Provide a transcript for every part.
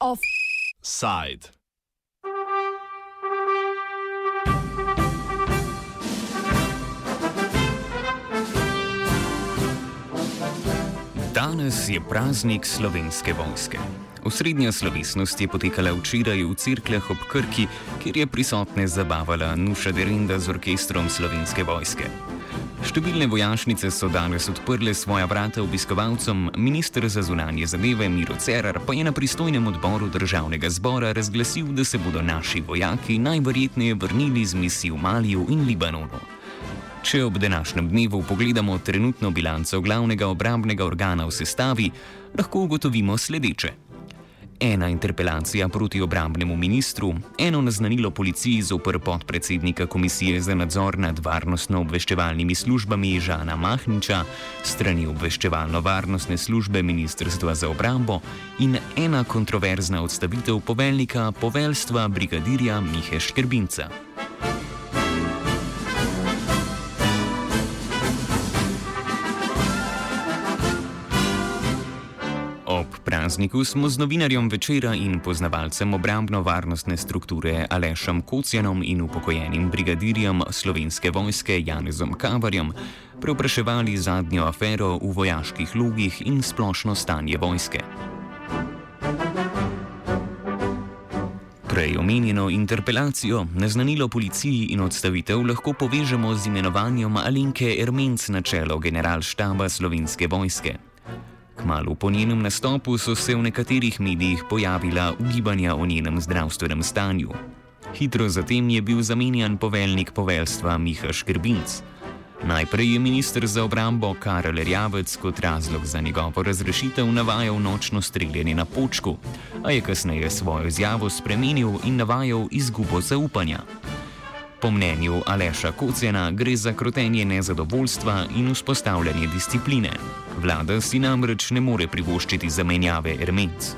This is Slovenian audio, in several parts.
Offside. Danes je praznik slovenske vojske. Osrednja slovesnost je potekala včeraj v Cirklah ob Krki, kjer je prisotne zabavala Nuša Derinda z orkestrom slovenske vojske. Številne vojašnice so danes odprle svoja vrata obiskovalcem, ministr za zunanje zadeve Miro Cerar pa je na pristojnem odboru državnega zbora razglasil, da se bodo naši vojaki najverjetneje vrnili z misij v Maliju in Libanonu. Če ob današnjem dnevu pogledamo trenutno bilanco glavnega obrambnega organa v sestavi, lahko ugotovimo sledeče. Ena interpelacija proti obrambnemu ministru, eno naznanilo policiji zoper podpredsednika Komisije za nadzor nad varnostno-obveščevalnimi službami Žana Mahniča, strani obveščevalno-varnostne službe Ministrstva za obrambo in ena kontroverzna odstavitev poveljnika poveljstva brigadirja Mihe Škrbinca. Prazniku smo z novinarjem večera in poznavalcem obrambno-varnostne strukture Alešem Kocjanom in upokojenim brigadirjem slovenske vojske Janezom Kavarjem preopraševali zadnjo afero v vojaških logih in splošno stanje vojske. Prej omenjeno interpelacijo, naznanilo policiji in odstavitev lahko povežemo z imenovanjem Alinke Ermenc na čelo generalštaba slovenske vojske. Kmalo po njenem nastopu so se v nekaterih medijih pojavila ugibanja o njenem zdravstvenem stanju. Hitro zatem je bil zamenjan poveljnik poveljstva Miha Škrbinc. Najprej je ministr za obrambo Karel Rjavec kot razlog za njegovo razrešitev navajal nočno streljanje na počku, a je kasneje svojo izjavo spremenil in navajal izgubo zaupanja. Po mnenju Aleša Kocena gre za krotenje nezadovoljstva in vzpostavljanje discipline. Vlada si namreč ne more privoščiti zamenjave Ermenc.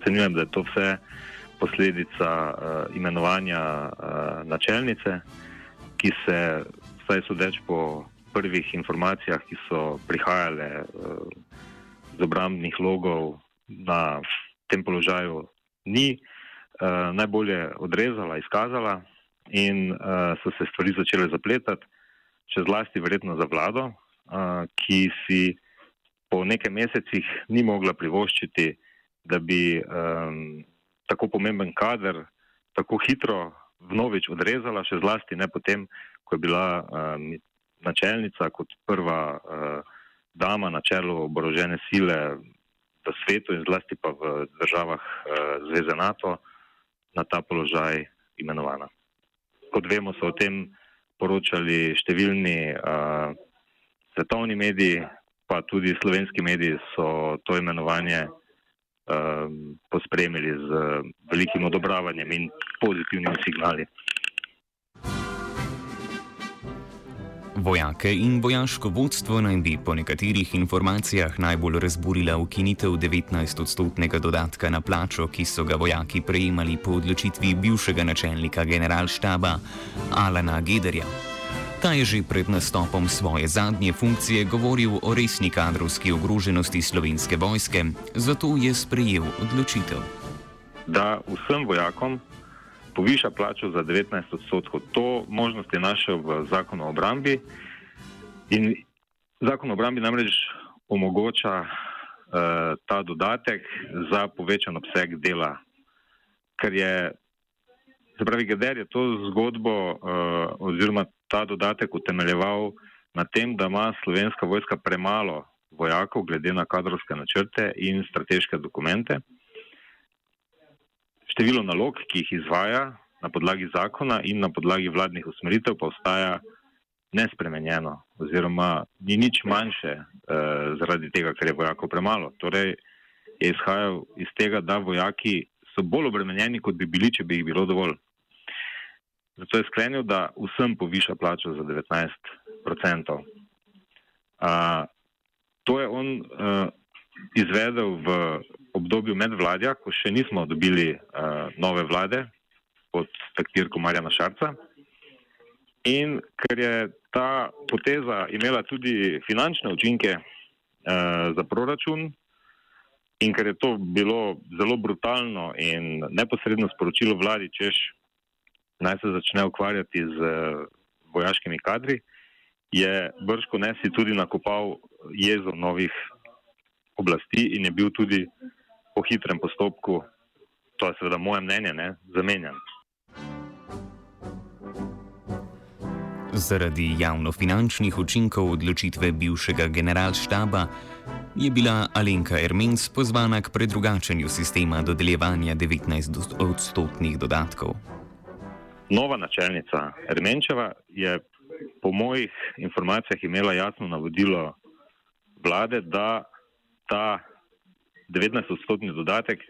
Ocenjujem, da je to vse posledica uh, imenovanja uh, načelnice, ki se, vsaj sodeč po prvih informacijah, ki so prihajale uh, z obrambnih logov na tem položaju, ni uh, najbolje odrezala, izkazala in uh, so se stvari začele zapletati, še zlasti verjetno za vlado, uh, ki si po nekaj mesecih ni mogla privoščiti, da bi um, tako pomemben kader tako hitro vnovič odrezala, še zlasti ne potem, ko je bila um, načelnica kot prva uh, dama na čelu oborožene sile v svetu in zlasti pa v državah uh, Zveze NATO na ta položaj imenovana kot vemo, so o tem poročali številni uh, svetovni mediji, pa tudi slovenski mediji so to imenovanje uh, pospremili z velikim odobravanjem in pozitivnimi signali. Vojake in vojaško vodstvo naj bi po nekaterih informacijah najbolj razburila ukinitev 19-odstotnega dodatka na plačo, ki so ga vojaki prejemali po odločitvi bivšega načelnika generalštaba Alana Gederja. Ta je že pred nastopom svoje zadnje funkcije govoril o resni kadrovski ogroženosti slovenske vojske, zato je sprejel odločitev. Da vsem vojakom poviša plačo za 19 odstotkov. To možnost je našel v zakonu o obrambi in zakon o obrambi namreč omogoča uh, ta dodatek za povečan obseg dela. Ker je, se pravi, Geder je to zgodbo uh, oziroma ta dodatek utemeljeval na tem, da ima slovenska vojska premalo vojakov glede na kadrovske načrte in strateške dokumente. Število nalog, ki jih izvaja na podlagi zakona in na podlagi vladnih usmeritev, pa ostaja nespremenjeno, oziroma ni nič manjše eh, zaradi tega, ker je vojakov premalo. Torej, je izhajal iz tega, da vojaki so bolj obremenjeni, kot bi bili, če bi jih bilo dovolj. Zato je sklenil, da vsem poviša plačo za 19%. Uh, to je on uh, izvedel v obdobju medvladja, ko še nismo dobili uh, nove vlade pod taktirko Marjana Šarca. In ker je ta poteza imela tudi finančne učinke uh, za proračun, in ker je to bilo zelo brutalno in neposredno sporočilo vladi, češ naj se začne ukvarjati z uh, vojaškimi kadri, je Brško Nesi tudi nakopal jezo novih oblasti in je bil tudi po hitrem postopku, to je seveda moje mnenje, ne, zamenjan. Zaradi javnofinančnih učinkov odločitve bivšega generalštaba je bila Alenka Ermens pozvana k predrugačenju sistema dodeljevanja 19-odstotnih dodatkov. Nova načelnica Ermenčeva je po mojih informacijah imela jasno navodilo vlade, da ta 19-odstotni dodatek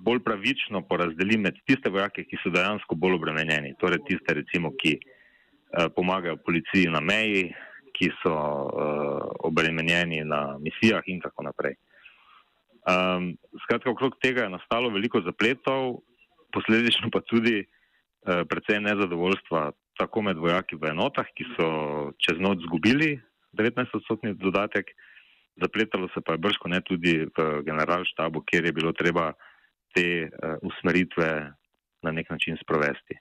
bolj pravično porazdeli med tiste vojake, ki so dejansko bolj obremenjeni, torej tiste, recimo, ki eh, pomagajo policiji na meji, ki so eh, obremenjeni na misijah in tako naprej. Um, skratka, okrog tega je nastalo veliko zapletov, posledično pa tudi uh, precej nezadovoljstva tako med vojaki v enotah, ki so čez noč zgubili 19-odstotni dodatek, zapletalo se pa je brško ne tudi v generalštabu, kjer je bilo treba te uh, usmeritve na nek način sprovesti.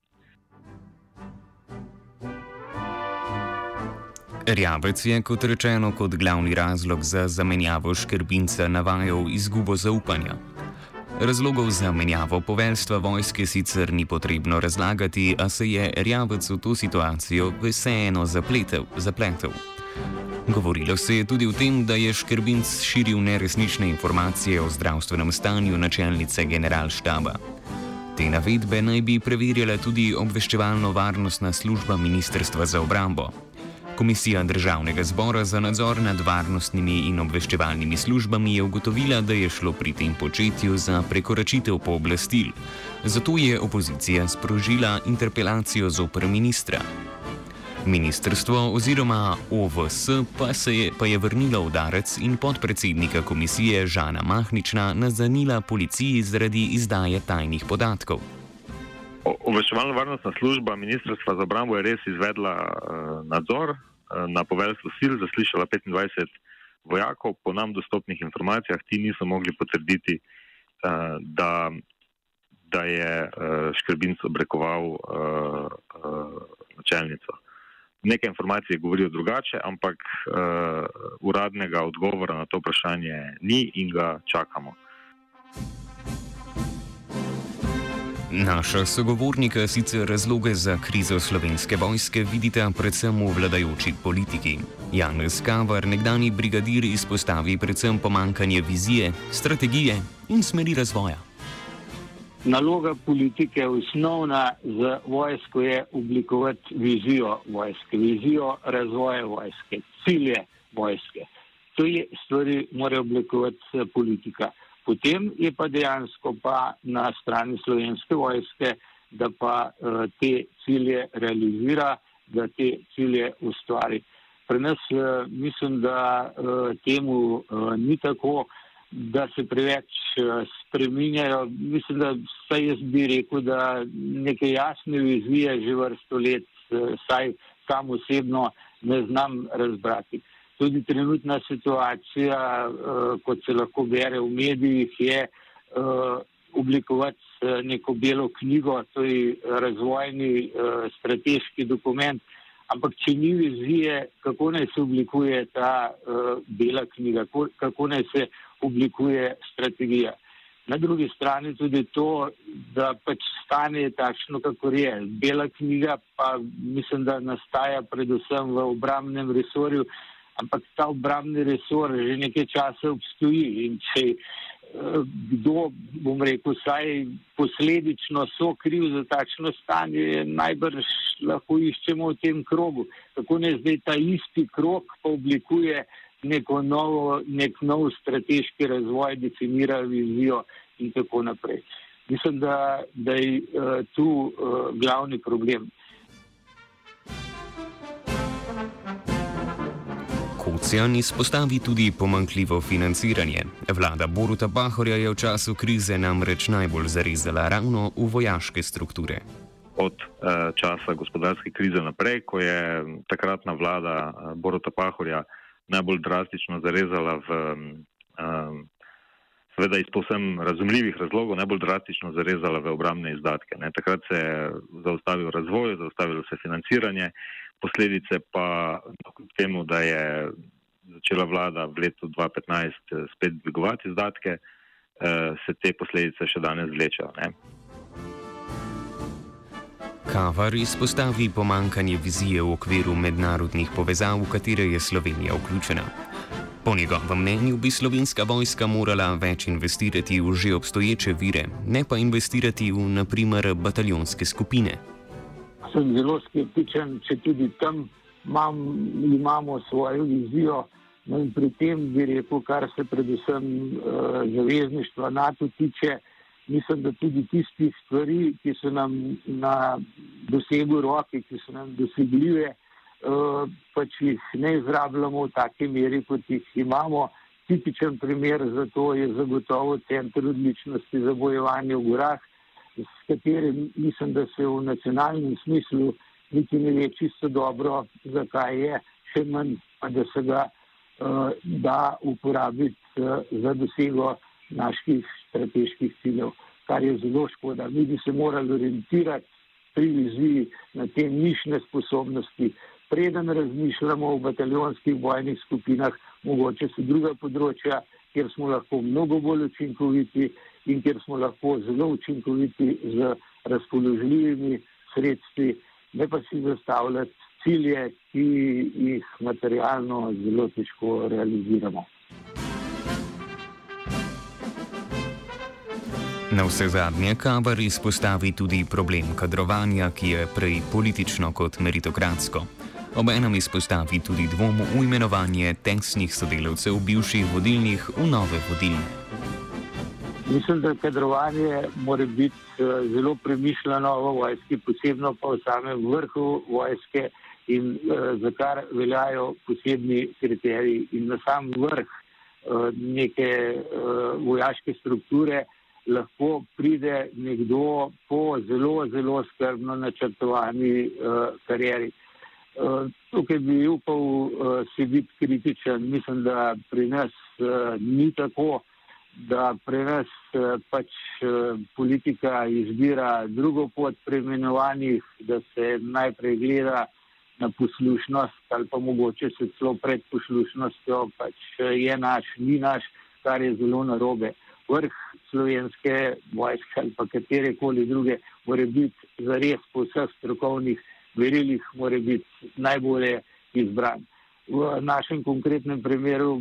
Rjavec je, kot rečeno, kot glavni razlog za zamenjavo škrbinca navajal izgubo zaupanja. Razlogov za menjavo poveljstva vojske sicer ni potrebno razlagati, a se je Rjavec v to situacijo vseeno zapletel. zapletel. Govorilo se je tudi o tem, da je Škrbinc širil neresnične informacije o zdravstvenem stanju načelnice generalštaba. Te navedbe naj bi preverjala tudi obveščevalno-varnostna služba Ministrstva za obrambo. Komisija Državnega zbora za nadzor nad varnostnimi in obveščevalnimi službami je ugotovila, da je šlo pri tem početju za prekoračitev pooblastil. Zato je opozicija sprožila interpelacijo zoper ministra. Ministrstvo oziroma OVS pa, je, pa je vrnilo udarec in podpredsednika komisije Žana Mahnična nazanila policiji zaradi izdaje tajnih podatkov. Obveščevalna varnostna služba Ministrstva za obrambo je res izvedla uh, nadzor uh, na poveljstvo sil, zaslišala 25 vojakov. Po nam dostopnih informacijah ti niso mogli potrditi, uh, da, da je uh, Škrbinc obrekoval uh, uh, načelnico. Nekaj informacij govorijo drugače, ampak uh, uradnega odgovora na to vprašanje ni in ga čakamo. Naša sogovornika sicer razloge za krizo slovenske vojske vidita predvsem v vladajoči politiki. Janez Kavar, nekdani brigadir, izpostavi predvsem pomankanje vizije, strategije in smeri razvoja naloga politike osnovna za vojsko je oblikovati vizijo vojske, vizijo razvoja vojske, cilje vojske. To je stvari mora oblikovati eh, politika. Potem je pa dejansko pa na strani slovenske vojske, da pa uh, te cilje realizira, da te cilje ustvari. Pri nas uh, mislim, da temu ni tako da se preveč eh, spreminjajo. Mislim, da vsaj jaz bi rekel, da neke jasne vizije že vrsto let, eh, saj sam osebno ne znam razbrati. Tudi trenutna situacija, eh, kot se lahko bere v medijih, je oblikovati neko belo knjigo, to je razvojni strateški dokument. Ampak, če ni vizije, kako naj se oblikuje ta uh, bela knjiga, kako, kako naj se oblikuje strategija. Na drugi strani tudi to, da pač stanje je takšno, kako je. Bela knjiga pa mislim, da nastaja predvsem v obramnem resorju, ampak ta obramni resor že nekaj časa obstoji in če eh, kdo, bom rekel, saj posledično so kriv za takšno stanje, najbrž lahko iščemo v tem krogu. Kako ne zdaj ta isti krog pa oblikuje neko novo, nek nov strateški razvoj, definira vizijo in tako naprej. Mislim, da, da je uh, tu uh, glavni problem. Kocijan izpostavi tudi pomankljivo financiranje. Vlada Boruta Bahorja je v času krize namreč najbolj zarezala ravno v vojaške strukture. od uh, časa gospodarske krize naprej, ko je takratna vlada uh, Borota Pahorja najbolj drastično zarezala v, um, seveda iz povsem razumljivih razlogov, najbolj drastično zarezala v obramne izdatke. Ne. Takrat se je zaustavil razvoj, zaustavilo se financiranje, posledice pa kljub temu, da je začela vlada v letu 2015 spet dvigovati izdatke, uh, se te posledice še danes vlečejo. Kavar izpostavi pomankanje vizije v okviru mednarodnih povezav, v katere je Slovenija vključena. Po njegovem mnenju bi slovenska vojska morala več investirati v že obstoječe vire, ne pa investirati v, naprimer, bataljonske skupine. Sem zelo skeptičen, če tudi tam mam, imamo svojo vizijo. No in pri tem bi rekel, kar se predvsem uh, zavezništva NATO tiče, mislim, da tudi tistih stvari, ki so nam na dosegu roke, ki so nam dosegljive, uh, pač jih ne izrabljamo v taki meri, kot jih imamo. Tipičen primer za to je zagotovo center odličnosti za bojevanje v gorah, s katerim mislim, da se v nacionalnem smislu niti ne ve čisto dobro, zakaj je, še manj pa da se ga uh, da uporabiti uh, za dosego naših strateških ciljev, kar je zelo škoda. Mi bi se morali orientirati pri viziji na te nišne sposobnosti. Preden razmišljamo o bataljonskih bojnih skupinah, mogoče so druga področja, kjer smo lahko mnogo bolj učinkoviti in kjer smo lahko zelo učinkoviti z razpoložljivimi sredstvi, ne pa si zastavljati cilje, ki jih materialno zelo težko realiziramo. Na vse zadnje Kabar izpostavi tudi problem kadrovanja, ki je prej politično kot meritokratsko. Obenem izpostavi tudi dvom v imenovanje tesnih sodelavcev bivših vodilnih v nove vodilne. Mislim, da kadrovanje mora biti eh, zelo premišljeno v vojski, posebno pa v samem vrhu vojske in uh, za kar veljajo posebni kriteriji. In na sam vrh uh, neke vojaške strukture lahko pride nekdo po zelo, zelo skrbno načrtovani uh, karieri. Uh, tukaj bi upal uh, si biti kritičen. Mislim, da pri nas uh, ni tako, da pri nas uh, pač uh, politika izbira drugo pot pri imenovanjih, da se najprej gleda na poslušnost ali pa mogoče se celo pred poslušnostjo, pač je naš, ni naš, kar je zelo narobe vrh slovenske vojske ali pa katere koli druge, mora biti zares po vseh strokovnih verilih, mora biti najbolje izbran. V našem konkretnem primeru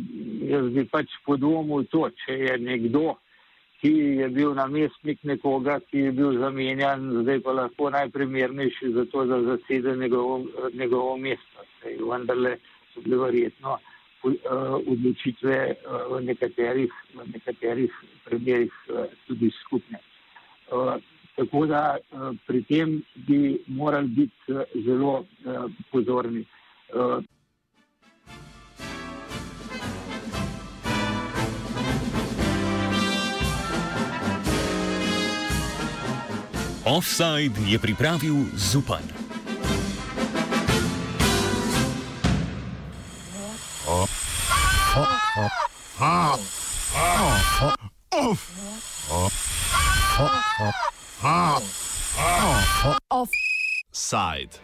jaz bi pač podvomil to, če je nekdo, ki je bil namestnik nekoga, ki je bil zamenjan, zdaj pa lahko najprimernejši za to, da zasede njegovo, njegovo mesto. Vendarle so bile verjetno uh, odločitve uh, v, nekaterih, v nekaterih primerih uh, tudi skupne. Tako da pri tem bi morali biti zelo pozorni. Offside je pripravil Zupan. Offside.